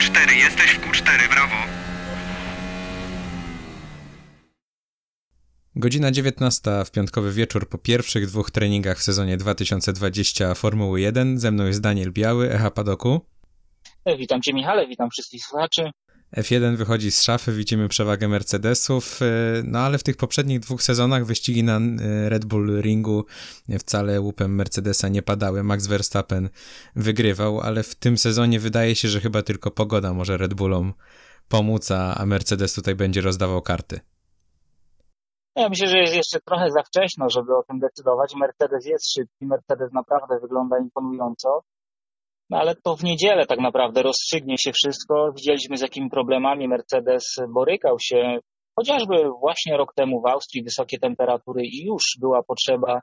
Q4, jesteś w Q4, brawo. Godzina 19 w piątkowy wieczór po pierwszych dwóch treningach w sezonie 2020 Formuły 1. Ze mną jest Daniel Biały, Echa Padoku. Witam Cię Michale, witam wszystkich słuchaczy. F1 wychodzi z szafy, widzimy przewagę Mercedesów, e, no ale w tych poprzednich dwóch sezonach wyścigi na e, Red Bull Ringu wcale łupem Mercedesa nie padały. Max Verstappen wygrywał, ale w tym sezonie wydaje się, że chyba tylko pogoda może Red Bullom pomóc, a Mercedes tutaj będzie rozdawał karty. Ja myślę, że jest jeszcze trochę za wcześno, żeby o tym decydować. Mercedes jest szybki, Mercedes naprawdę wygląda imponująco. No ale to w niedzielę tak naprawdę rozstrzygnie się wszystko. Widzieliśmy z jakimi problemami Mercedes borykał się, chociażby właśnie rok temu w Austrii, wysokie temperatury i już była potrzeba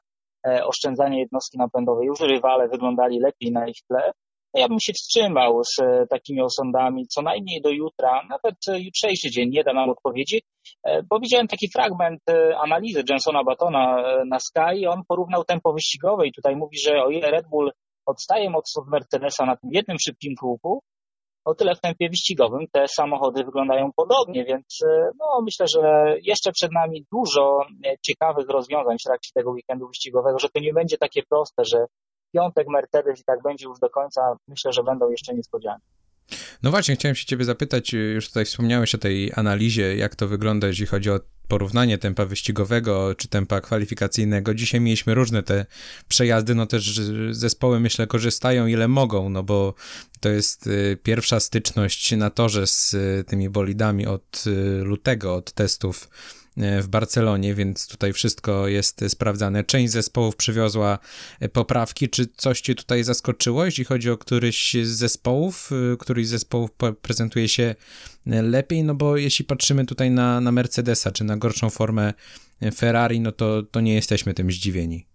e, oszczędzania jednostki napędowej. Już rywale wyglądali lepiej na ich tle. Ja bym się wstrzymał z e, takimi osądami, co najmniej do jutra, nawet e, jutrzejszy dzień nie da nam odpowiedzi, bo widziałem taki fragment analizy Jensona Batona na Sky, on porównał tempo wyścigowe i tutaj mówi, że o ile Red Bull odstaje mocno od Mercedesa na tym jednym szybkim kółku, o tyle w tempie wyścigowym te samochody wyglądają podobnie, więc e, no, myślę, że jeszcze przed nami dużo e, ciekawych rozwiązań w trakcie tego weekendu wyścigowego, że to nie będzie takie proste, że piątek Mercedes i tak będzie już do końca. Myślę, że będą jeszcze niespodzianki. No właśnie, chciałem się ciebie zapytać, już tutaj wspomniałeś o tej analizie, jak to wygląda, jeśli chodzi o porównanie tempa wyścigowego czy tempa kwalifikacyjnego. Dzisiaj mieliśmy różne te przejazdy, no też zespoły myślę korzystają ile mogą, no bo to jest y, pierwsza styczność na torze z y, tymi bolidami od y, lutego, od testów w Barcelonie, więc tutaj wszystko jest sprawdzane. Część zespołów przywiozła poprawki. Czy coś Cię tutaj zaskoczyło, jeśli chodzi o któryś z zespołów? Któryś z zespołów prezentuje się lepiej? No bo jeśli patrzymy tutaj na, na Mercedesa, czy na gorszą formę Ferrari, no to, to nie jesteśmy tym zdziwieni.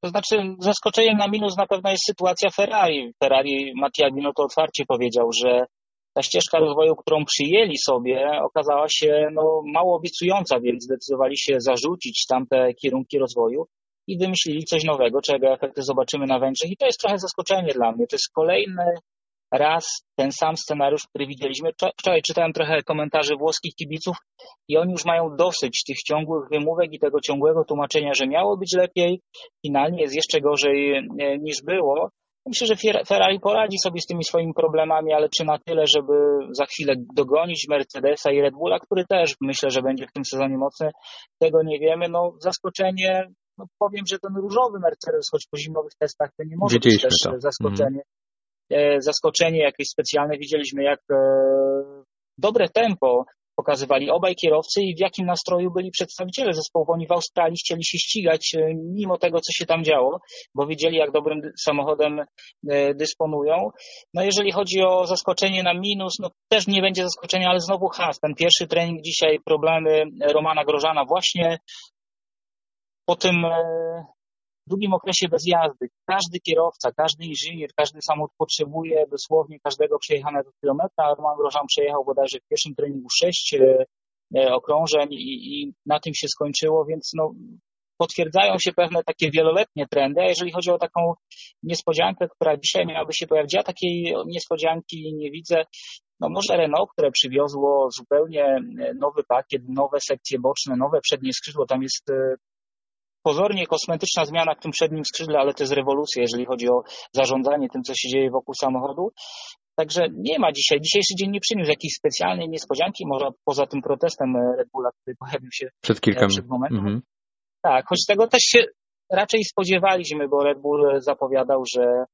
To znaczy, zaskoczeniem na minus na pewno jest sytuacja Ferrari. Ferrari Mattia to otwarcie powiedział, że ta ścieżka rozwoju, którą przyjęli sobie, okazała się no, mało obiecująca, więc zdecydowali się zarzucić tamte kierunki rozwoju i wymyślili coś nowego, czego efekty zobaczymy na Węgrzech. I to jest trochę zaskoczenie dla mnie. To jest kolejny raz ten sam scenariusz, który widzieliśmy. Wczoraj czytałem trochę komentarzy włoskich kibiców i oni już mają dosyć tych ciągłych wymówek i tego ciągłego tłumaczenia, że miało być lepiej, finalnie jest jeszcze gorzej e, niż było. Myślę, że Ferrari poradzi sobie z tymi swoimi problemami, ale czy na tyle, żeby za chwilę dogonić Mercedesa i Red Bulla, który też myślę, że będzie w tym sezonie mocny, tego nie wiemy. No zaskoczenie, no powiem, że ten różowy Mercedes, choć po zimowych testach to nie może być też to. zaskoczenie. Mm. Zaskoczenie jakieś specjalne. Widzieliśmy, jak e, dobre tempo pokazywali obaj kierowcy i w jakim nastroju byli przedstawiciele zespołów. Oni w Australii chcieli się ścigać e, mimo tego, co się tam działo, bo wiedzieli, jak dobrym samochodem e, dysponują. No jeżeli chodzi o zaskoczenie na minus, no też nie będzie zaskoczenia, ale znowu has. Ten pierwszy trening dzisiaj, problemy Romana Grożana właśnie po tym e, długim okresie bez jazdy. Każdy kierowca, każdy inżynier, każdy samochód potrzebuje dosłownie każdego przejechanego kilometra. Roman Grożan przejechał bodajże w pierwszym treningu sześć e, e, okrążeń i, i na tym się skończyło, więc no, potwierdzają się pewne takie wieloletnie trendy, a jeżeli chodzi o taką niespodziankę, która dzisiaj miałaby się pojawić, ja takiej niespodzianki nie widzę. No może Renault, które przywiozło zupełnie e, nowy pakiet, nowe sekcje boczne, nowe przednie skrzydło, tam jest pozornie kosmetyczna zmiana w tym przednim skrzydle, ale to jest rewolucja, jeżeli chodzi o zarządzanie tym, co się dzieje wokół samochodu. Także nie ma dzisiaj, dzisiejszy dzień nie przyniósł jakiejś specjalnej niespodzianki, może poza tym protestem e, Red Bulla, który pojawił się przed kilka e, przed momentem. -hmm. Tak, choć tego też się raczej spodziewaliśmy, bo Red Bull zapowiadał, że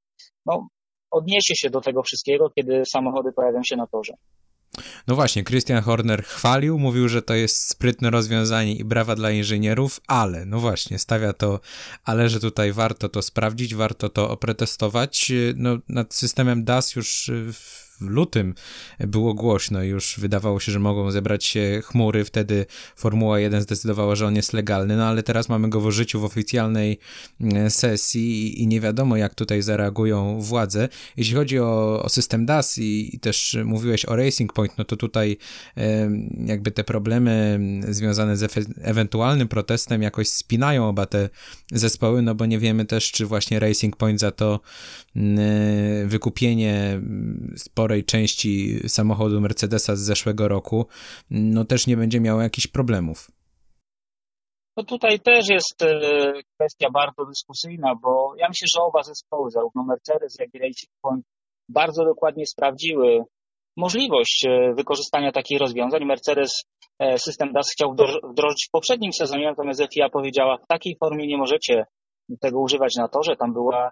no, odniesie się do tego wszystkiego, kiedy samochody pojawią się na torze. No właśnie, Christian Horner chwalił, mówił, że to jest sprytne rozwiązanie i brawa dla inżynierów, ale, no właśnie, stawia to, ale że tutaj warto to sprawdzić, warto to opretestować. No, nad systemem DAS już lutym było głośno, już wydawało się, że mogą zebrać się chmury, wtedy Formuła 1 zdecydowała, że on jest legalny, no ale teraz mamy go w użyciu w oficjalnej mm, sesji i nie wiadomo, jak tutaj zareagują władze. Jeśli chodzi o, o system DAS i, i, też mówiłeś o Racing Point, no to tutaj jakby te problemy związane z ewentualnym protestem jakoś spinają oba te zespoły, no bo nie wiemy też, czy właśnie Racing Point za to mm, wykupienie sporej sporej części samochodu Mercedesa z zeszłego roku, no też nie będzie miało jakichś problemów. No tutaj też jest e, kwestia bardzo dyskusyjna, bo ja myślę, że oba zespoły, zarówno Mercedes, jak i Racing Point, bardzo dokładnie sprawdziły możliwość e, wykorzystania takich rozwiązań. Mercedes e, system DAS chciał wdrożyć w poprzednim sezonie, natomiast FIA powiedziała, w takiej formie nie możecie tego używać na torze. Tam była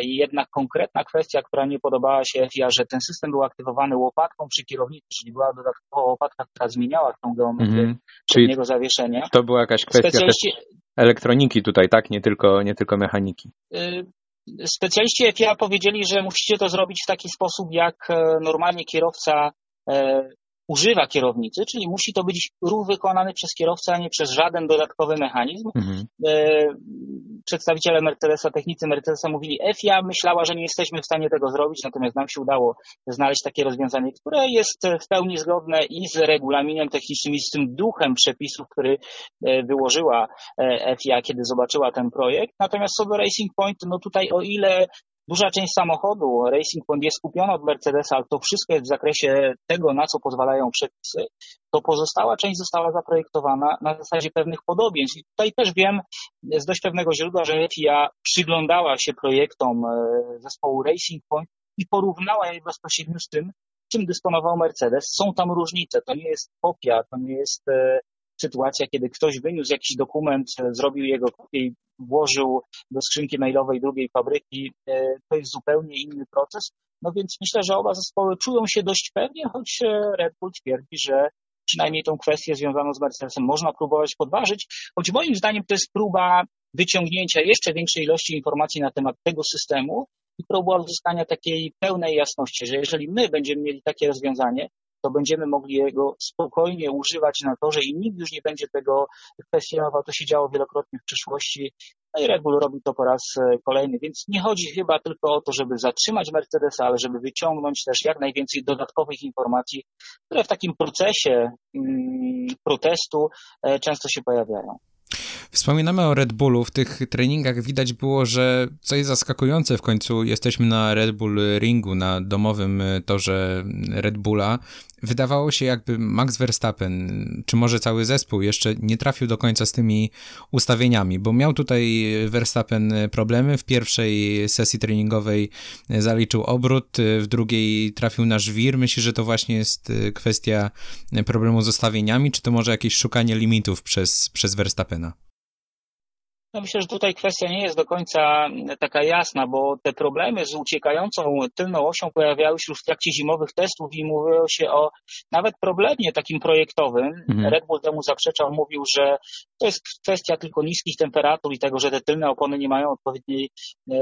jednak konkretna kwestia, która nie podobała się FIA, że ten system był aktywowany łopatką przy kierownicy, czyli była dodatkowa łopatka, która zmieniała tą geometrię mm -hmm. niego zawieszenia. To była jakaś kwestia Specjaliści... elektroniki tutaj, tak? Nie tylko, nie tylko mechaniki. Y, specjaliści FIA powiedzieli, że musicie to zrobić w taki sposób, jak e, normalnie kierowca e, używa kierownicy, czyli musi to być ruch wykonany przez kierowcę, a nie przez żaden dodatkowy mechanizm. Mhm. E, przedstawiciele Mercedesa, technicy Mercedesa mówili, FIA myślała, że nie jesteśmy w stanie tego zrobić, natomiast nam się udało znaleźć takie rozwiązanie, które jest w pełni zgodne i z regulaminem technicznym, i z tym duchem przepisów, który e, wyłożyła e, FIA, kiedy zobaczyła ten projekt. Natomiast co do Racing Point, no tutaj o ile Duża część samochodu Racing Point jest kupiona od Mercedesa, ale to wszystko jest w zakresie tego, na co pozwalają przepisy, to pozostała część została zaprojektowana na zasadzie pewnych podobieństw. I tutaj też wiem z dość pewnego źródła, że FIA przyglądała się projektom e, zespołu Racing Point i porównała je bezpośrednio z tym, czym dysponował Mercedes. Są tam różnice. To nie jest kopia, to nie jest e, sytuacja, kiedy ktoś wyniósł jakiś dokument, e, zrobił jego kopię i włożył do skrzynki mailowej drugiej fabryki, e, to jest zupełnie inny proces. No więc myślę, że oba zespoły czują się dość pewnie, choć e, Red Bull twierdzi, że przynajmniej tą kwestię związaną z Mercedesem można próbować podważyć, choć moim zdaniem to jest próba wyciągnięcia jeszcze większej ilości informacji na temat tego systemu i próba uzyskania takiej pełnej jasności, że jeżeli my będziemy mieli takie rozwiązanie, to będziemy mogli jego spokojnie używać na torze i nikt już nie będzie tego kwestionował. To się działo wielokrotnie w przeszłości. No i Red Bull robi to po raz e, kolejny, więc nie chodzi chyba tylko o to, żeby zatrzymać Mercedesa, ale żeby wyciągnąć też jak najwięcej dodatkowych informacji, które w takim procesie mm, protestu e, często się pojawiają. Wspominamy o Red Bullu. W tych treningach widać było, że co jest zaskakujące, w końcu jesteśmy na Red Bull Ringu, na domowym torze Red Bulla. Wydawało się, jakby Max Verstappen, czy może cały zespół, jeszcze nie trafił do końca z tymi ustawieniami, bo miał tutaj Verstappen problemy. W pierwszej sesji treningowej zaliczył obrót, w drugiej trafił na żwir. Myślę, że to właśnie jest kwestia problemu z ustawieniami, czy to może jakieś szukanie limitów przez, przez Verstappena? No myślę, że tutaj kwestia nie jest do końca taka jasna, bo te problemy z uciekającą tylną osią pojawiały się już w trakcie zimowych testów i mówiło się o nawet problemie takim projektowym. Mhm. Red Bull temu zaprzeczał, mówił, że to jest kwestia tylko niskich temperatur i tego, że te tylne opony nie mają odpowiedniej e,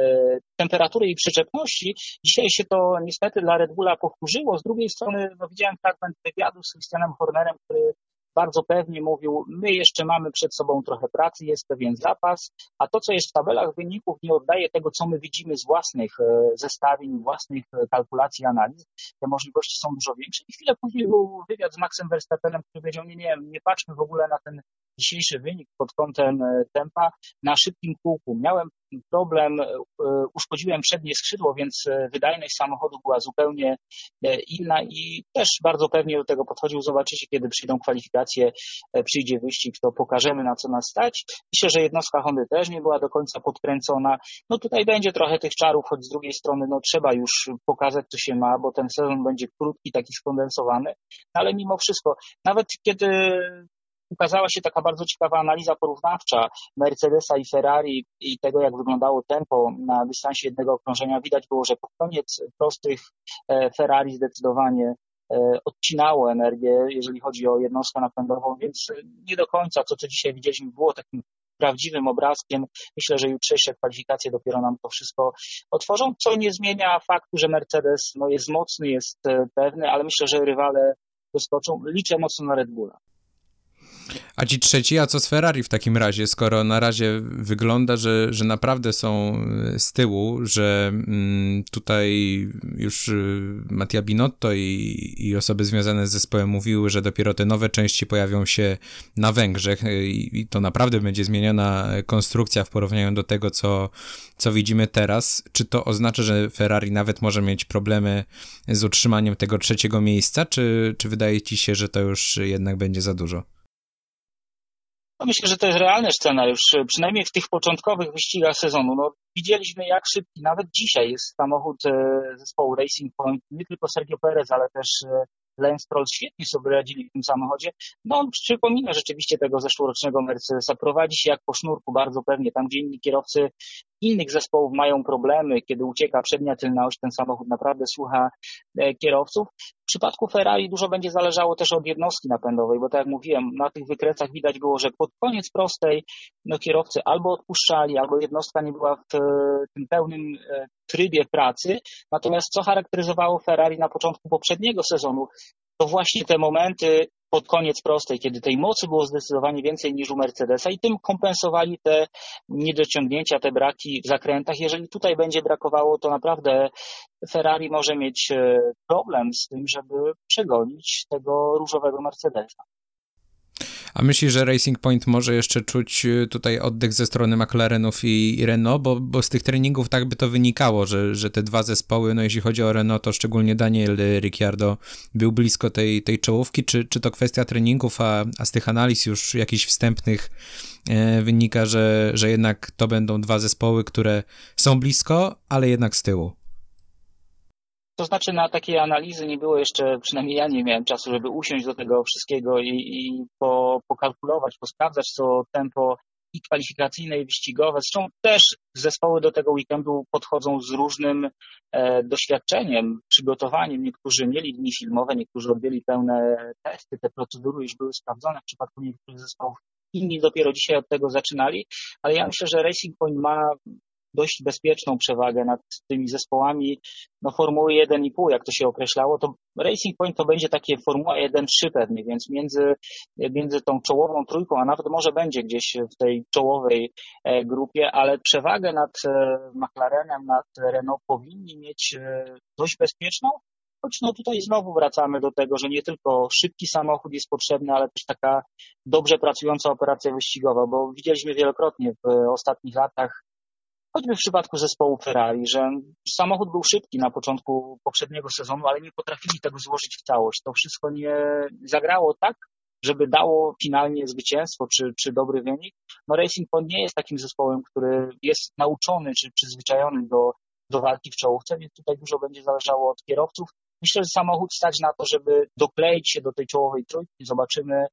temperatury i przyczepności. Dzisiaj się to niestety dla Red Bulla powtórzyło. Z drugiej strony no, widziałem fragment wywiadu z Christianem Hornerem, który bardzo pewnie mówił, my jeszcze mamy przed sobą trochę pracy, jest pewien zapas, a to, co jest w tabelach wyników, nie oddaje tego, co my widzimy z własnych e, zestawień, własnych e, kalkulacji, analiz. Te możliwości są dużo większe. I chwilę później był wywiad z Maxem Verstappenem, który powiedział, nie, nie, nie patrzmy w ogóle na ten dzisiejszy wynik pod kątem e, tempa na szybkim kółku. Miałem problem, e, uszkodziłem przednie skrzydło, więc e, wydajność samochodu była zupełnie inna i też bardzo pewnie do tego podchodził. Zobaczycie, kiedy przyjdą kwalifikacje, przyjdzie wyścig, to pokażemy na co nas stać. Myślę, że jednostka Hondy też nie była do końca podkręcona. No tutaj będzie trochę tych czarów, choć z drugiej strony no trzeba już pokazać, co się ma, bo ten sezon będzie krótki, taki skondensowany, no, ale mimo wszystko, nawet kiedy ukazała się taka bardzo ciekawa analiza porównawcza Mercedesa i Ferrari i tego, jak wyglądało tempo na dystansie jednego okrążenia. Widać było, że pod koniec prostych e, Ferrari zdecydowanie e, odcinało energię, jeżeli chodzi o jednostkę napędową, więc nie do końca to, co dzisiaj widzieliśmy, było takim prawdziwym obrazkiem. Myślę, że jutrzejsze kwalifikacje dopiero nam to wszystko otworzą, co nie zmienia faktu, że Mercedes no, jest mocny, jest e, pewny, ale myślę, że rywale doskoczą. Liczę mocno na Red Bulla. A ci trzeci, a co z Ferrari w takim razie, skoro na razie wygląda, że, że naprawdę są e, z tyłu, że mm, tutaj już e, Mattia Binotto i, i osoby związane z zespołem mówiły, że dopiero te nowe części pojawią się na Węgrzech e, i, i to naprawdę będzie zmieniona konstrukcja w porównaniu do tego, co, co widzimy teraz. Czy to oznacza, że Ferrari nawet może mieć problemy z utrzymaniem tego trzeciego miejsca, czy, czy wydaje ci się, że to już jednak będzie za dużo? No myślę, że to jest realny scenariusz, przynajmniej w tych początkowych wyścigach sezonu. No, widzieliśmy, jak szybki nawet dzisiaj jest samochód e, zespołu Racing Point, nie tylko Sergio Perez, ale też e, Lance Stroll świetnie sobie radzili w tym samochodzie. No on przypomina rzeczywiście tego zeszłorocznego Mercedesa. Prowadzi się jak po sznurku bardzo pewnie. Tam, gdzie inni kierowcy innych zespołów mają problemy, kiedy ucieka przednia tylna oś, ten samochód naprawdę słucha e, kierowców. W przypadku Ferrari dużo będzie zależało też od jednostki napędowej, bo tak jak mówiłem, na tych wykresach widać było, że pod koniec prostej no, kierowcy albo odpuszczali, albo jednostka nie była w e, tym pełnym e, trybie pracy. Natomiast co charakteryzowało Ferrari na początku poprzedniego sezonu, to właśnie te momenty pod koniec prostej, kiedy tej mocy było zdecydowanie więcej niż u Mercedesa i tym kompensowali te niedociągnięcia, te braki w zakrętach. Jeżeli tutaj będzie brakowało, to naprawdę Ferrari może mieć e, problem z tym, żeby przegonić tego różowego Mercedesa. A myślisz, że Racing Point może jeszcze czuć y, tutaj oddech ze strony McLarenów i, i Renault, bo, bo z tych treningów tak by to wynikało, że, że te dwa zespoły, no jeśli chodzi o Renault, to szczególnie Daniel Ricciardo był blisko tej, tej czołówki, czy, czy to kwestia treningów, a, a z tych analiz już jakichś wstępnych e, wynika, że, że jednak to będą dwa zespoły, które są blisko, ale jednak z tyłu. To znaczy na takiej analizy nie było jeszcze, przynajmniej ja nie miałem czasu, żeby usiąść do tego wszystkiego i, i po, pokalkulować, posprawdzać co tempo i kwalifikacyjne, i wyścigowe. Zresztą też zespoły do tego weekendu podchodzą z różnym e, doświadczeniem, przygotowaniem. Niektórzy mieli dni filmowe, niektórzy odbyli pełne testy, te procedury już były sprawdzone w przypadku niektórych zespołów. Inni dopiero dzisiaj od tego zaczynali, ale ja myślę, że Racing Point ma dość bezpieczną przewagę nad tymi zespołami. No, Formuły 1,5, jak to się określało, to Racing Point to będzie takie Formuła 1,3 pewnie, więc między, między tą czołową trójką, a nawet może będzie gdzieś w tej czołowej e, grupie, ale przewagę nad e, McLarenem, nad Renault powinni mieć e, dość bezpieczną, Choć no tutaj znowu wracamy do tego, że nie tylko szybki samochód jest potrzebny, ale też taka dobrze pracująca operacja wyścigowa, bo widzieliśmy wielokrotnie w ostatnich latach choćby w przypadku zespołu Ferrari, że samochód był szybki na początku poprzedniego sezonu, ale nie potrafili tego złożyć w całość. To wszystko nie zagrało tak, żeby dało finalnie zwycięstwo czy, czy dobry wynik. No Racing Point nie jest takim zespołem, który jest nauczony czy przyzwyczajony do, do walki w czołówce, więc tutaj dużo będzie zależało od kierowców. Myślę, że samochód stać na to, żeby dokleić się do tej czołowej trójki. Zobaczymy,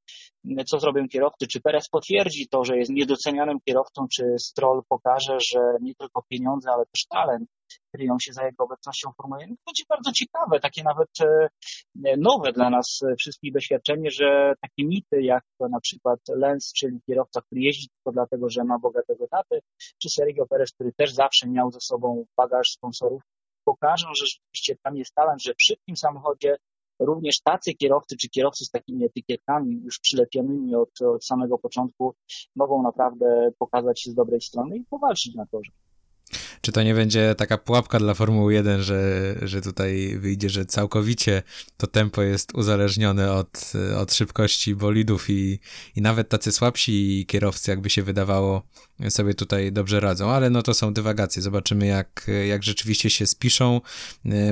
co zrobią kierowcy. Czy Perez potwierdzi to, że jest niedocenianym kierowcą, czy Stroll pokaże, że nie tylko pieniądze, ale też talent kryją się za jego obecnością w Formule 1. Będzie bardzo ciekawe, takie nawet e, nowe dla nas wszystkich doświadczenie, że takie mity jak na przykład Lenz, czyli kierowca, który jeździ tylko dlatego, że ma bogatego taty, czy Sergio Perez, który też zawsze miał ze sobą bagaż sponsorów, pokażą, że rzeczywiście tam jest talent, że w szybkim samochodzie również tacy kierowcy czy kierowcy z takimi etykietkami już przylepionymi od, od samego początku mogą naprawdę pokazać się z dobrej strony i powalczyć na torze. Czy to nie będzie taka pułapka dla Formuły 1, że, że tutaj wyjdzie, że całkowicie to tempo jest uzależnione od, od szybkości bolidów i, i nawet tacy słabsi kierowcy, jakby się wydawało, sobie tutaj dobrze radzą, ale no to są dywagacje. Zobaczymy, jak, jak rzeczywiście się spiszą.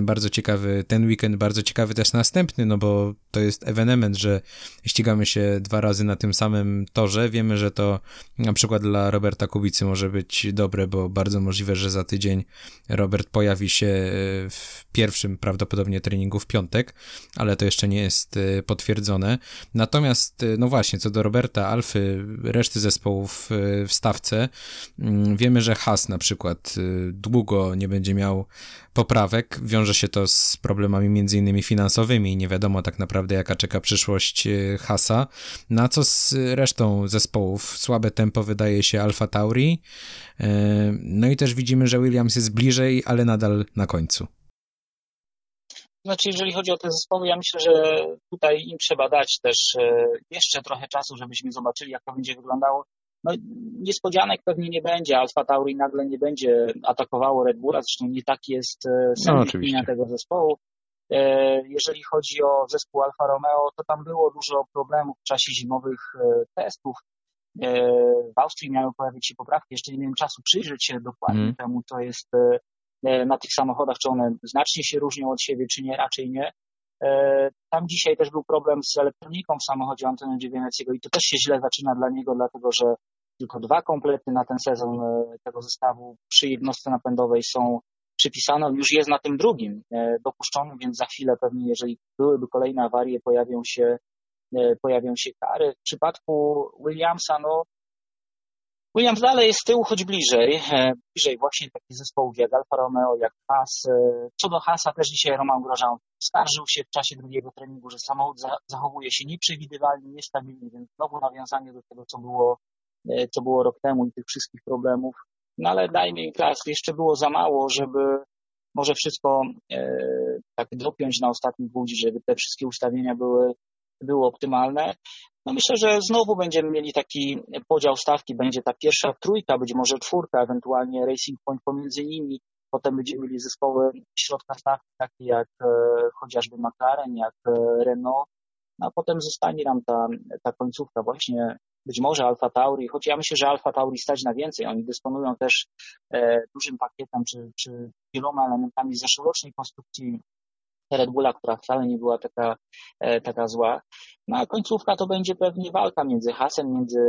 Bardzo ciekawy ten weekend, bardzo ciekawy też następny, no bo to jest ewenement, że ścigamy się dwa razy na tym samym torze. Wiemy, że to na przykład dla Roberta Kubicy może być dobre, bo bardzo możliwe, że za tydzień Robert pojawi się e, w pierwszym prawdopodobnie treningu w piątek, ale to jeszcze nie jest e, potwierdzone. Natomiast, e, no właśnie, co do Roberta, Alfy, reszty zespołów w stawce, mm, wiemy, że Has na przykład długo nie będzie miał poprawek. Wiąże się to z problemami między innymi finansowymi nie wiadomo tak naprawdę jaka czeka przyszłość Hasa. Na co z resztą zespołów? Słabe tempo wydaje się Alfa Tauri. No i też widzimy, że Williams jest bliżej, ale nadal na końcu. Znaczy, jeżeli chodzi o te zespoły, ja myślę, że tutaj im trzeba dać też jeszcze trochę czasu, żebyśmy zobaczyli, jak to będzie wyglądało. No, niespodzianek pewnie nie będzie. Alfa Tauri nagle nie będzie atakowało Red Bulla, zresztą nie tak jest e, sens no, tego zespołu. E, jeżeli chodzi o zespół Alfa Romeo, to tam było dużo problemów w czasie zimowych testów. W Austrii miały pojawić się poprawki. Jeszcze nie miałem czasu przyjrzeć się dokładnie mm. temu, co jest E, na tych samochodach, czy one znacznie się różnią od siebie, czy nie, raczej nie. E, tam dzisiaj też był problem z elektroniką w samochodzie Antonio Giovinazziego i to też się źle zaczyna dla niego, dlatego że tylko dwa komplety na ten sezon e, tego zestawu przy jednostce napędowej są przypisane. Już jest na tym drugim dopuszczonym, więc za chwilę pewnie, jeżeli byłyby kolejne awarie, pojawią się, pojawią się kary. W przypadku Williamsa, no Williams dalej jest z tyłu, choć bliżej, e, bliżej właśnie takich zespołów jak Alfa Romeo, jak Haas. E, co do Haasa też dzisiaj Roman Grosjean skarżył się w czasie drugiego treningu, że samochód zachowuje się nieprzewidywalnie, niestabilnie, więc znowu nawiązanie do tego, co było, e, co było rok temu i tych wszystkich problemów. No ale dajmy im czas, jeszcze było za mało, żeby może wszystko tak dopiąć na ostatnim budzi, żeby te wszystkie ustawienia były, były optymalne. No myślę, że znowu będziemy mieli taki podział stawki. Będzie ta pierwsza trójka, być może czwórka, ewentualnie Racing Point pomiędzy nimi. Potem będziemy mieli zespoły środka stawki, takie jak e, chociażby McLaren, jak e, Renault. No, a potem zostanie nam ta, ta końcówka właśnie być może Alfa Tauri, choć ja myślę, że Alfa Tauri stać na więcej. Oni dysponują też e, dużym pakietem czy, czy wieloma elementami zeszłorocznej konstrukcji Red Bulla, która wcale nie była taka, e, taka zła. No a końcówka to będzie pewnie walka między Hasem, między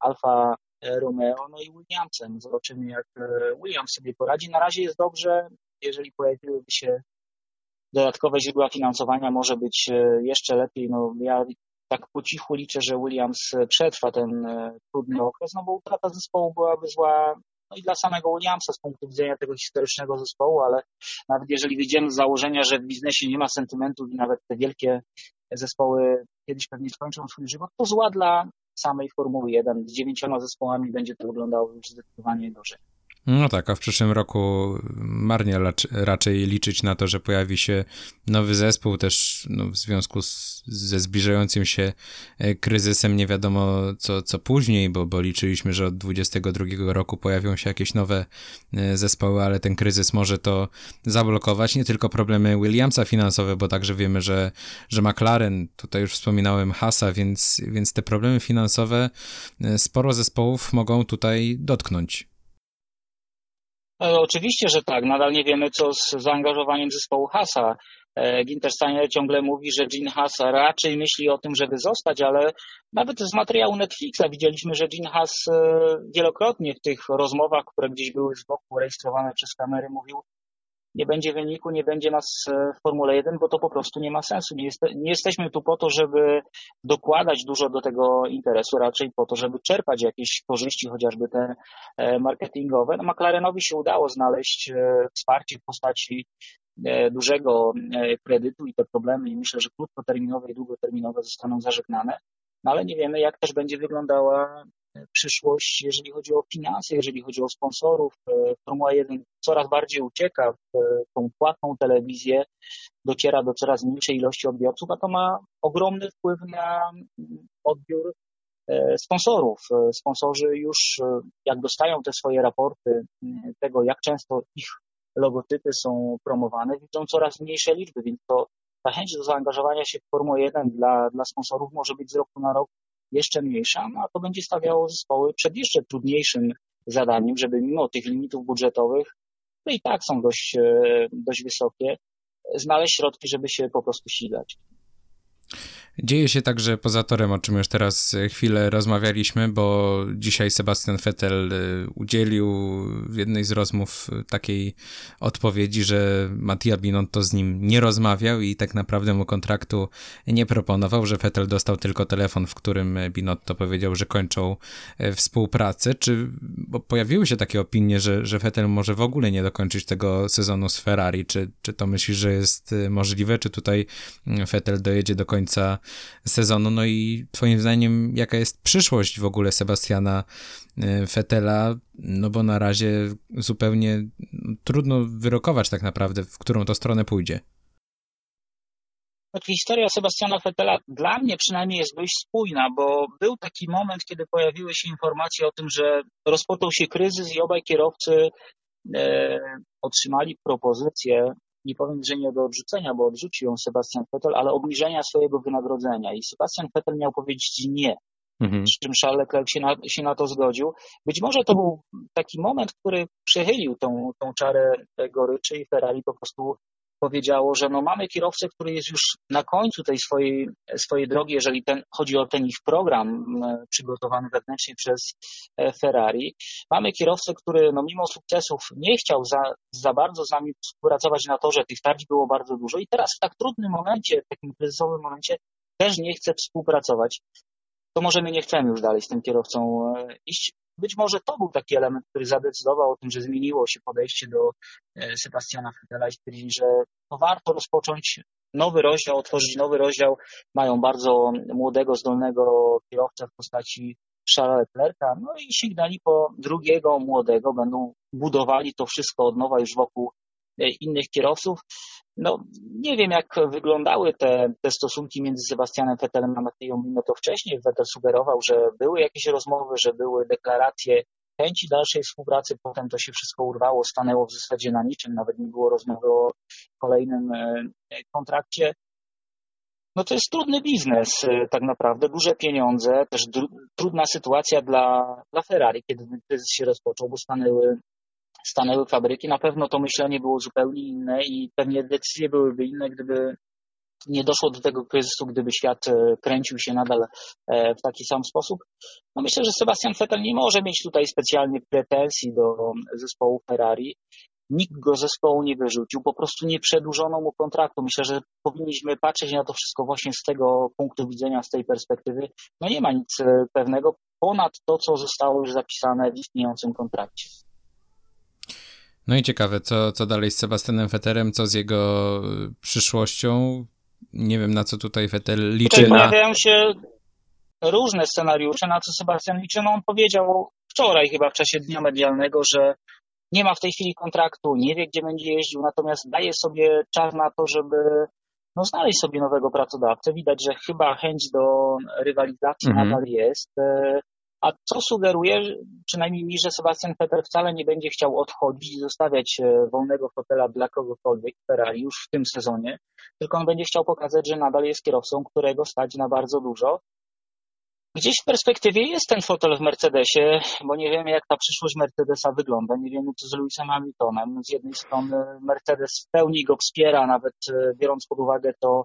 Alfa Romeo, no i Williamsem. Zobaczymy, jak e, Williams sobie poradzi. Na razie jest dobrze. Jeżeli pojawiłyby się dodatkowe źródła finansowania, może być e, jeszcze lepiej. No, ja tak po cichu liczę, że Williams przetrwa ten trudny okres, no bo utrata zespołu byłaby zła no i dla samego Williamsa z punktu widzenia tego historycznego zespołu, ale nawet jeżeli wyjdziemy z założenia, że w biznesie nie ma sentymentów i nawet te wielkie zespoły kiedyś pewnie skończą swój żywot, to zła dla samej Formuły 1. Z dziewięcioma zespołami będzie to wyglądało już zdecydowanie gorzej. No tak, a w przyszłym roku marnie raczej liczyć na to, że pojawi się nowy zespół, też no, w związku z, ze zbliżającym się e, kryzysem, nie wiadomo co, co później, bo, bo liczyliśmy, że od 2022 roku pojawią się jakieś nowe e, zespoły, ale ten kryzys może to zablokować. Nie tylko problemy Williamsa finansowe, bo także wiemy, że, że McLaren, tutaj już wspominałem Hasa, więc, więc te problemy finansowe e, sporo zespołów mogą tutaj dotknąć. E, oczywiście, że tak. Nadal nie wiemy, co z zaangażowaniem zespołu Hasa. E, Ginter Steiner ciągle mówi, że Gene Haas raczej myśli o tym, żeby zostać, ale nawet z materiału Netflixa widzieliśmy, że Gene Haas e, wielokrotnie w tych rozmowach, które gdzieś były z boku rejestrowane przez kamery, mówił, nie będzie wyniku, nie będzie nas e, w Formule 1, bo to po prostu nie ma sensu. Nie, jest, nie, jesteśmy tu po to, żeby dokładać dużo do tego interesu, raczej po to, żeby czerpać jakieś korzyści, chociażby te e, marketingowe. No, McLarenowi się udało znaleźć e, wsparcie w postaci dużego kredytu i te problemy i myślę, że krótkoterminowe i długoterminowe zostaną zażegnane. No ale nie wiemy, jak też będzie wyglądała przyszłość, jeżeli chodzi o finanse, jeżeli chodzi o sponsorów. E, Formuła 1 coraz bardziej ucieka w tą płatną telewizję, dociera do coraz mniejszej ilości odbiorców, a to ma ogromny wpływ na odbiór e, sponsorów. E, sponsorzy już, jak dostają te swoje raporty tego, jak często ich logotypy są promowane, widzą coraz mniejsze liczby, więc to ta chęć do zaangażowania się w Formułę 1 dla, dla sponsorów może być z roku na rok jeszcze mniejsza, no a to będzie stawiało zespoły przed jeszcze trudniejszym zadaniem, żeby mimo tych limitów budżetowych, które i tak są dość, e, dość wysokie, znaleźć środki, żeby się po prostu silać. Dzieje się także poza torem, o czym już teraz chwilę rozmawialiśmy, bo dzisiaj Sebastian Vettel y, udzielił w jednej z rozmów takiej odpowiedzi, że Mattia Binotto z nim nie rozmawiał i tak naprawdę mu kontraktu nie proponował, że Vettel dostał tylko telefon, w którym Binotto powiedział, że kończą e, współpracę. Czy pojawiły się takie opinie, że, że Vettel może w ogóle nie dokończyć tego sezonu z Ferrari? Czy, czy to myślisz, że jest e, możliwe? Czy tutaj Vettel dojedzie do końca sezonu. No i twoim zdaniem jaka jest przyszłość w ogóle Sebastiana e, Fetela? No bo na razie zupełnie trudno wyrokować tak naprawdę, w którą to stronę pójdzie. Znaczy, historia Sebastiana Vettela dla mnie przynajmniej jest dość spójna, bo był taki moment, kiedy pojawiły się informacje o tym, że rozpoczął się kryzys i obaj kierowcy e, otrzymali propozycję, nie powiem, że nie do odrzucenia, bo odrzucił ją Sebastian Vettel, ale obniżenia swojego wynagrodzenia. I Sebastian Vettel miał powiedzieć nie. Mhm. Z czym Charles Leclerc się na, się na to zgodził. Być może to był taki moment, który przechylił tą, tą czarę goryczy i Ferrari po prostu powiedziało, że no mamy kierowcę, który jest już na końcu tej swojej, swojej drogi, jeżeli ten, chodzi o ten ich program przygotowany wewnętrznie przez e, Ferrari. Mamy kierowcę, który no mimo sukcesów nie chciał za, za bardzo z nami współpracować na torze, tych tarć było bardzo dużo i teraz w tak trudnym momencie, w takim kryzysowym momencie też nie chce współpracować to może my nie chcemy już dalej z tym kierowcą e, iść. Być może to był taki element, który zadecydował o tym, że zmieniło się podejście do e, Sebastiana Fetela i stwierdzili, że to warto rozpocząć nowy rozdział, otworzyć nowy rozdział. Mają bardzo młodego, zdolnego kierowcę w postaci Charlesa Leclerca, no i sięgnęli po drugiego młodego, będą budowali to wszystko od nowa już wokół e, innych kierowców. No, nie wiem, jak wyglądały te, te stosunki między Sebastianem Vettelem a Matteją Mino to wcześniej. Vettel sugerował, że były jakieś rozmowy, że były deklaracje chęci dalszej współpracy, potem to się wszystko urwało, stanęło w zasadzie na niczym, nawet nie było rozmowy o kolejnym e, kontrakcie. No to jest trudny biznes e, tak naprawdę, duże pieniądze, też trudna sytuacja dla, dla Ferrari, kiedy kryzys się rozpoczął, bo stanęły stanęły fabryki, na pewno to myślenie było zupełnie inne i pewnie decyzje byłyby inne, gdyby nie doszło do tego kryzysu, gdyby świat e, kręcił się nadal e, w taki sam sposób. No myślę, że Sebastian Vettel nie może mieć tutaj specjalnie pretensji do zespołu Ferrari. Nikt go zespołu nie wyrzucił, po prostu nie przedłużono mu kontraktu. Myślę, że powinniśmy patrzeć na to wszystko właśnie z tego punktu widzenia, z tej perspektywy. No nie ma nic e, pewnego ponad to, co zostało już zapisane w istniejącym kontrakcie. No i ciekawe, co, co dalej z Sebastianem Vetterem, co z jego y, przyszłością. Nie wiem, na co tutaj Vettel liczy. Tutaj pojawiają się różne scenariusze, na co Sebastian liczy. No on powiedział wczoraj chyba w czasie dnia medialnego, że nie ma w tej chwili kontraktu, nie wie, gdzie będzie jeździł, natomiast daje sobie czas na to, żeby no, znaleźć sobie nowego pracodawcę. Widać, że chyba chęć do rywalizacji mhm. nadal jest. A co sugeruje, przynajmniej mi, że Sebastian Vettel wcale nie będzie chciał odchodzić i zostawiać e, wolnego fotela dla kogokolwiek Ferrari już w tym sezonie, tylko on będzie chciał pokazać, że nadal jest kierowcą, którego stać na bardzo dużo. Gdzieś w perspektywie jest ten fotel w Mercedesie, bo nie wiemy, jak ta przyszłość Mercedesa wygląda. Nie wiemy, co z Lewisem Hamiltonem. Z jednej strony Mercedes w pełni go wspiera, nawet e, biorąc pod uwagę to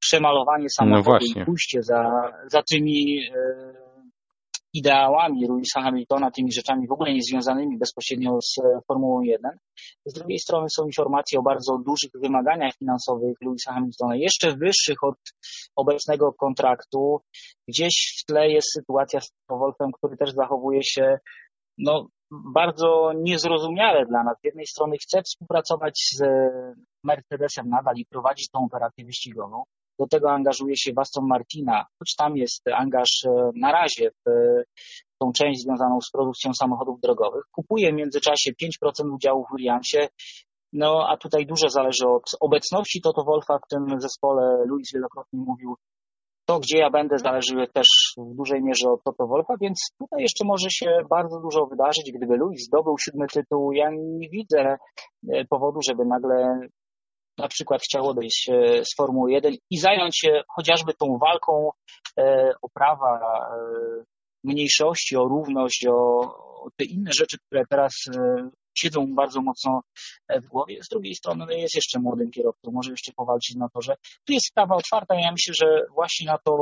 przemalowanie samochodu no i pójście za, za tymi e, ideałami Louisa Hamiltona, tymi rzeczami w ogóle niezwiązanymi bezpośrednio z e, Formułą 1. Z drugiej strony są informacje o bardzo dużych wymaganiach finansowych Louisa Hamiltona, jeszcze wyższych od obecnego kontraktu. Gdzieś w tle jest sytuacja z Wolfem, który też zachowuje się no, bardzo niezrozumiale dla nas. Z jednej strony chce współpracować z Mercedesem nadal i prowadzić tą operację wyścigową, do tego angażuje się Waston Martina, choć tam jest angaż e, na razie w tą część związaną z produkcją samochodów drogowych. Kupuje w międzyczasie 5% udziału w Williamsie, no a tutaj dużo zależy od obecności Toto Wolfa w tym zespole. Luis wielokrotnie mówił, to gdzie ja będę zależy też w dużej mierze od Toto Wolfa, więc tutaj jeszcze może się bardzo dużo wydarzyć. Gdyby Luis zdobył siódmy tytuł, ja nie widzę e, powodu, żeby nagle na przykład chciał odejść e, z Formuły 1 i zająć się chociażby tą walką e, o prawa e, mniejszości, o równość, o, te inne rzeczy, które teraz siedzą bardzo mocno w głowie. Z drugiej strony no jest jeszcze młodym kierowcą, może jeszcze powalczyć na to, że tu jest sprawa otwarta. Ja myślę, że właśnie na to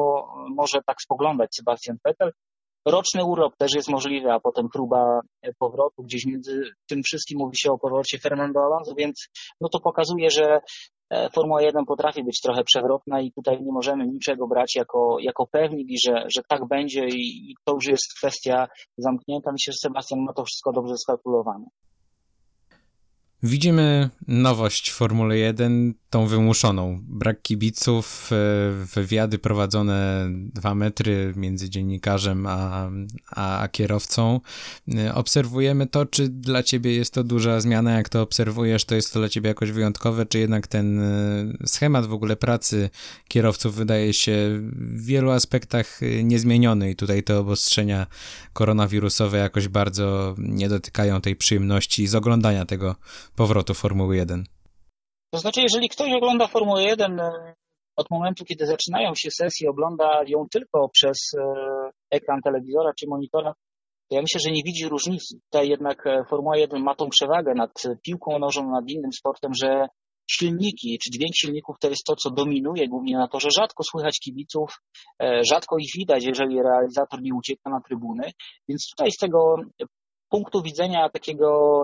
może tak spoglądać Sebastian Vettel. Roczny urlop też jest możliwy, a potem próba powrotu. Gdzieś między tym wszystkim mówi się o powrocie Fernando Alonso, więc no to pokazuje, że e, Formuła 1 potrafi być trochę przewrotna i tutaj nie możemy niczego brać jako, jako pewnik i że, że tak będzie i, i to już jest kwestia zamknięta. Myślę, że Sebastian ma to wszystko dobrze skalkulowane. Widzimy nowość w Formule 1, tą wymuszoną. Brak kibiców, wywiady prowadzone dwa metry między dziennikarzem a, a, a kierowcą. Obserwujemy to, czy dla ciebie jest to duża zmiana, jak to obserwujesz, to jest to dla ciebie jakoś wyjątkowe, czy jednak ten schemat w ogóle pracy kierowców wydaje się w wielu aspektach niezmieniony i tutaj te obostrzenia koronawirusowe jakoś bardzo nie dotykają tej przyjemności z oglądania tego powrotu Formuły 1. To znaczy, jeżeli ktoś ogląda Formułę 1 e, od momentu, kiedy zaczynają się sesje, ogląda ją tylko przez e, ekran telewizora czy monitora, to ja myślę, że nie widzi różnicy. Tutaj jednak e, Formuła 1 ma tą przewagę nad piłką nożną, nad innym sportem, że silniki, czy dźwięk silników to jest to, co dominuje głównie na to, że rzadko słychać kibiców, rzadko ich widać, jeżeli realizator nie ucieka na trybuny. Więc tutaj z tego punktu widzenia takiego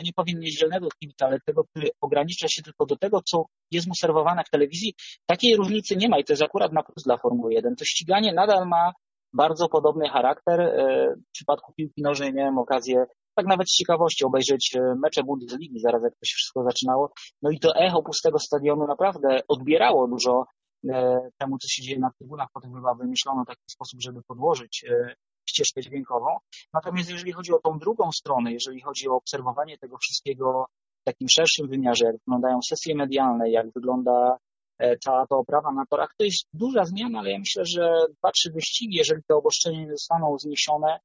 no nie powiem niedzielnego kibica, ale tego, który ogranicza się tylko do tego, co jest mu serwowane w telewizji, takiej różnicy nie ma i to jest akurat na plus dla Formuły 1. To ściganie nadal ma bardzo podobny charakter. E, w przypadku piłki nożnej miałem okazję tak nawet z ciekawości obejrzeć e, mecze Bundesligi, zaraz jak to się wszystko zaczynało. No i to echo pustego stadionu naprawdę odbierało dużo e, temu, co się dzieje na trybunach. Potem chyba wymyślono taki sposób, żeby podłożyć ścieżkę dźwiękową. Natomiast jeżeli chodzi o tą drugą stronę, jeżeli chodzi o obserwowanie tego wszystkiego w takim szerszym wymiarze, jak wyglądają sesje medialne, jak wygląda e, cała ta oprawa na torach, to jest duża zmiana, ale ja myślę, że dwa, trzy wyścigi, jeżeli te obostrzenia nie zostaną zniesione,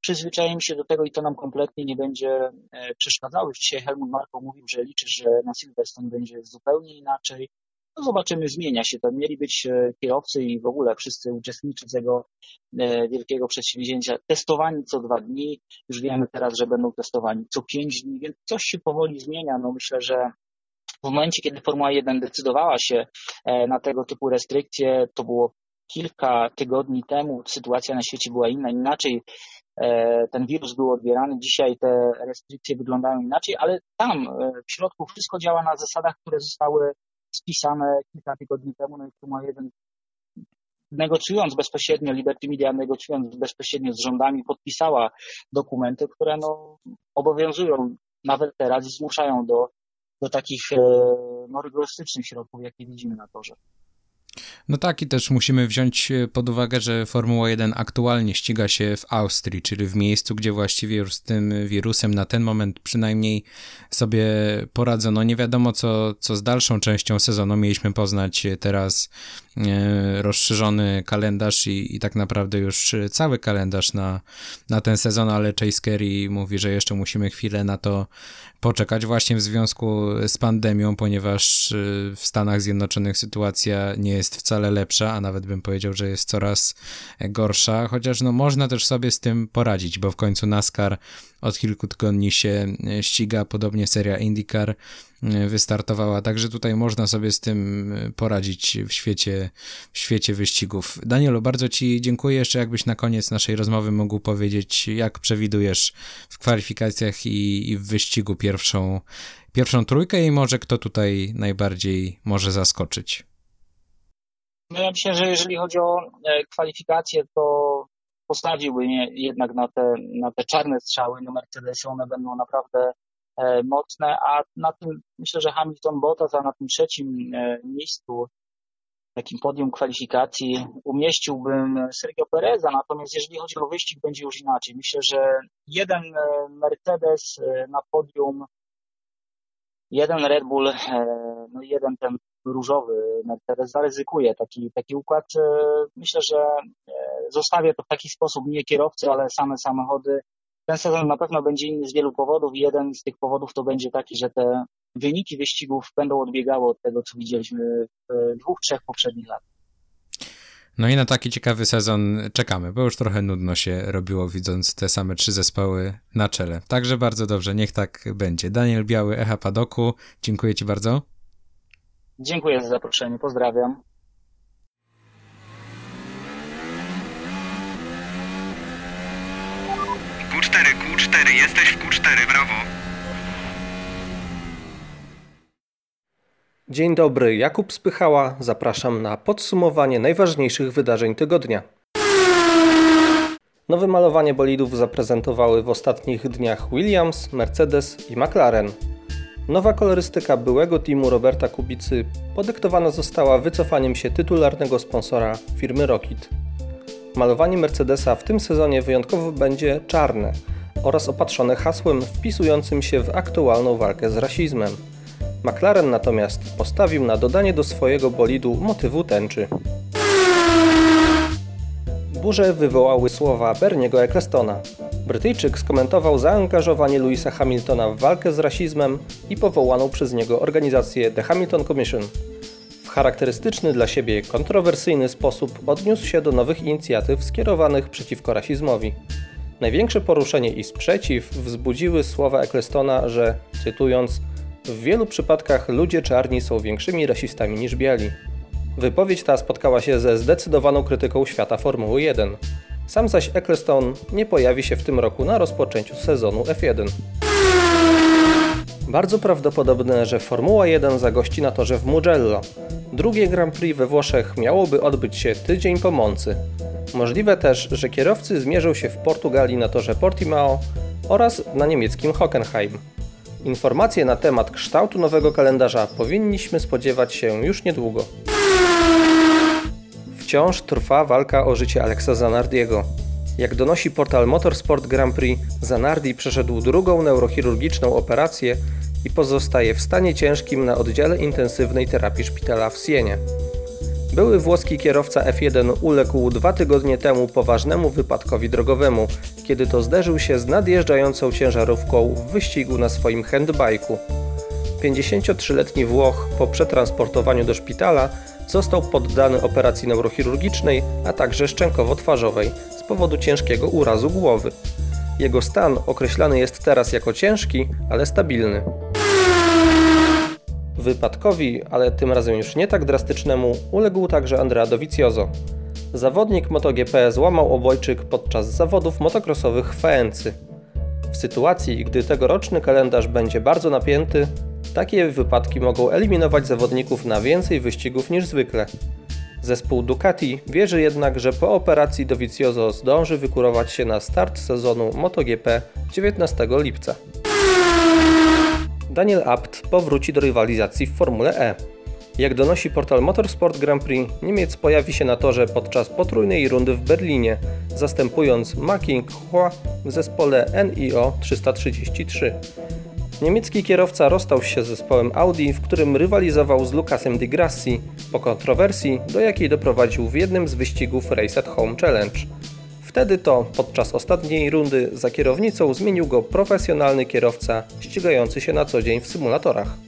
przyzwyczajemy się do tego i to nam kompletnie nie będzie e, przeszkadzało. Dzisiaj Helmut Marko mówił, że liczy, że na Silverstone będzie zupełnie inaczej. No zobaczymy, zmienia się to. Mieli być e, kierowcy i w ogóle wszyscy uczestnicy tego e, wielkiego przedsięwzięcia testowani co dwa dni. Już wiemy teraz, że będą testowani co pięć dni, więc coś się powoli zmienia. No myślę, że w momencie, kiedy Formuła 1 decydowała się e, na tego typu restrykcje, to było kilka tygodni temu, sytuacja na świecie była inna, inaczej ten wirus był odbierany. Dzisiaj te restrykcje wyglądają inaczej, ale tam w środku wszystko działa na zasadach, które zostały spisane kilka tygodni temu, no i Formuła 1 negocjując bezpośrednio, Liberty Media negocjując bezpośrednio z rządami, podpisała dokumenty, które no, obowiązują nawet teraz i zmuszają do, do takich e, no, rygorystycznych środków, jakie widzimy na torze. No tak, i też musimy wziąć e, pod uwagę, że Formuła 1 aktualnie ściga się w Austrii, czyli w miejscu, gdzie właściwie już z tym wirusem na ten moment przynajmniej sobie poradzono. Nie wiadomo, co, co z dalszą częścią sezonu. Mieliśmy poznać teraz e, rozszerzony kalendarz i, i tak naprawdę już cały kalendarz na, na ten sezon, ale Chase Carey mówi, że jeszcze musimy chwilę na to poczekać właśnie w związku z pandemią, ponieważ w Stanach Zjednoczonych sytuacja nie jest wcale lepsza, a nawet bym powiedział, że jest coraz gorsza, chociaż no można też sobie z tym poradzić, bo w końcu NASCAR od kilku tygodni się ściga, podobnie seria IndyCar y, wystartowała, także tutaj można sobie z tym poradzić w świecie, w świecie wyścigów. Danielu, bardzo Ci dziękuję. Jeszcze jakbyś na koniec naszej rozmowy mógł powiedzieć, jak przewidujesz w kwalifikacjach i, i w wyścigu pierwszą, pierwszą trójkę i może kto tutaj najbardziej może zaskoczyć? No ja myślę, że jeżeli chodzi o e, kwalifikacje, to postawiłbym je jednak na te, na te czarne strzały, no Mercedesy, one będą naprawdę e, mocne, a na tym myślę, że Hamilton Bottas, na tym trzecim e, miejscu takim podium kwalifikacji umieściłbym Sergio Pereza, natomiast jeżeli chodzi o wyścig, będzie już inaczej. Myślę, że jeden Mercedes na podium, jeden Red Bull, no jeden ten różowy Mercedes zaryzykuje taki, taki układ. E, myślę, że e, zostawię to w taki sposób nie kierowcy, ale same samochody. Ten sezon na pewno będzie inny z wielu powodów i jeden z tych powodów to będzie taki, że te wyniki wyścigów będą odbiegały od tego, co widzieliśmy w dwóch, trzech poprzednich latach. No i na taki ciekawy sezon czekamy, bo już trochę nudno się robiło, widząc te same trzy zespoły na czele. Także bardzo dobrze, niech tak będzie. Daniel Biały, Echa Padoku, dziękuję Ci bardzo. Dziękuję za zaproszenie, pozdrawiam. Q4, Q4, jesteś w Q4, brawo. Dzień dobry, Jakub Spychała. Zapraszam na podsumowanie najważniejszych wydarzeń tygodnia. Nowe malowanie bolidów zaprezentowały w ostatnich dniach Williams, Mercedes i McLaren. Nowa kolorystyka byłego teamu Roberta Kubicy podyktowana została wycofaniem się tytularnego sponsora firmy Rocket. Malowanie Mercedesa w tym sezonie wyjątkowo będzie czarne oraz opatrzone hasłem wpisującym się w aktualną walkę z rasizmem. McLaren natomiast postawił na dodanie do swojego bolidu motywu tęczy. Burze wywołały słowa Berniego Ecclestona. Brytyjczyk skomentował zaangażowanie Louisa Hamiltona w walkę z rasizmem i powołaną przez niego organizację The Hamilton Commission. W charakterystyczny dla siebie kontrowersyjny sposób odniósł się do nowych inicjatyw skierowanych przeciwko rasizmowi. Największe poruszenie i sprzeciw wzbudziły słowa Ecclestona, że, cytując, w wielu przypadkach ludzie czarni są większymi rasistami niż biali. Wypowiedź ta spotkała się ze zdecydowaną krytyką świata Formuły 1. Sam zaś Ecclestone nie pojawi się w tym roku na rozpoczęciu sezonu F1. Bardzo prawdopodobne, że Formuła 1 zagości na torze w Mugello. Drugie Grand Prix we Włoszech miałoby odbyć się tydzień po Moncy. Możliwe też, że kierowcy zmierzą się w Portugalii na torze Portimao oraz na niemieckim Hockenheim. Informacje na temat kształtu nowego kalendarza powinniśmy spodziewać się już niedługo. Wciąż trwa walka o życie Alexa Zanardiego. Jak donosi portal Motorsport Grand Prix, Zanardi przeszedł drugą neurochirurgiczną operację i pozostaje w stanie ciężkim na oddziale intensywnej terapii szpitala w Sienie. Były włoski kierowca F1 uległ dwa tygodnie temu poważnemu wypadkowi drogowemu, kiedy to zderzył się z nadjeżdżającą ciężarówką w wyścigu na swoim handbajku. 53-letni Włoch po przetransportowaniu do szpitala został poddany operacji neurochirurgicznej, a także szczękowo-twarzowej z powodu ciężkiego urazu głowy. Jego stan określany jest teraz jako ciężki, ale stabilny. Wypadkowi, ale tym razem już nie tak drastycznemu, uległ także Andrea Dovizioso. Zawodnik MotoGP złamał obojczyk podczas zawodów motocrossowych w Faency. W sytuacji, gdy tegoroczny kalendarz będzie bardzo napięty, takie wypadki mogą eliminować zawodników na więcej wyścigów niż zwykle. Zespół Ducati wierzy jednak, że po operacji Dovizioso zdąży wykurować się na start sezonu MotoGP 19 lipca. Daniel Abt powróci do rywalizacji w Formule E. Jak donosi portal Motorsport Grand Prix, Niemiec pojawi się na torze podczas potrójnej rundy w Berlinie, zastępując Making Hua w zespole NIO 333. Niemiecki kierowca rozstał się z zespołem Audi, w którym rywalizował z Lucasem Di Grassi po kontrowersji, do jakiej doprowadził w jednym z wyścigów Race at Home Challenge. Wtedy to, podczas ostatniej rundy, za kierownicą zmienił go profesjonalny kierowca ścigający się na co dzień w symulatorach.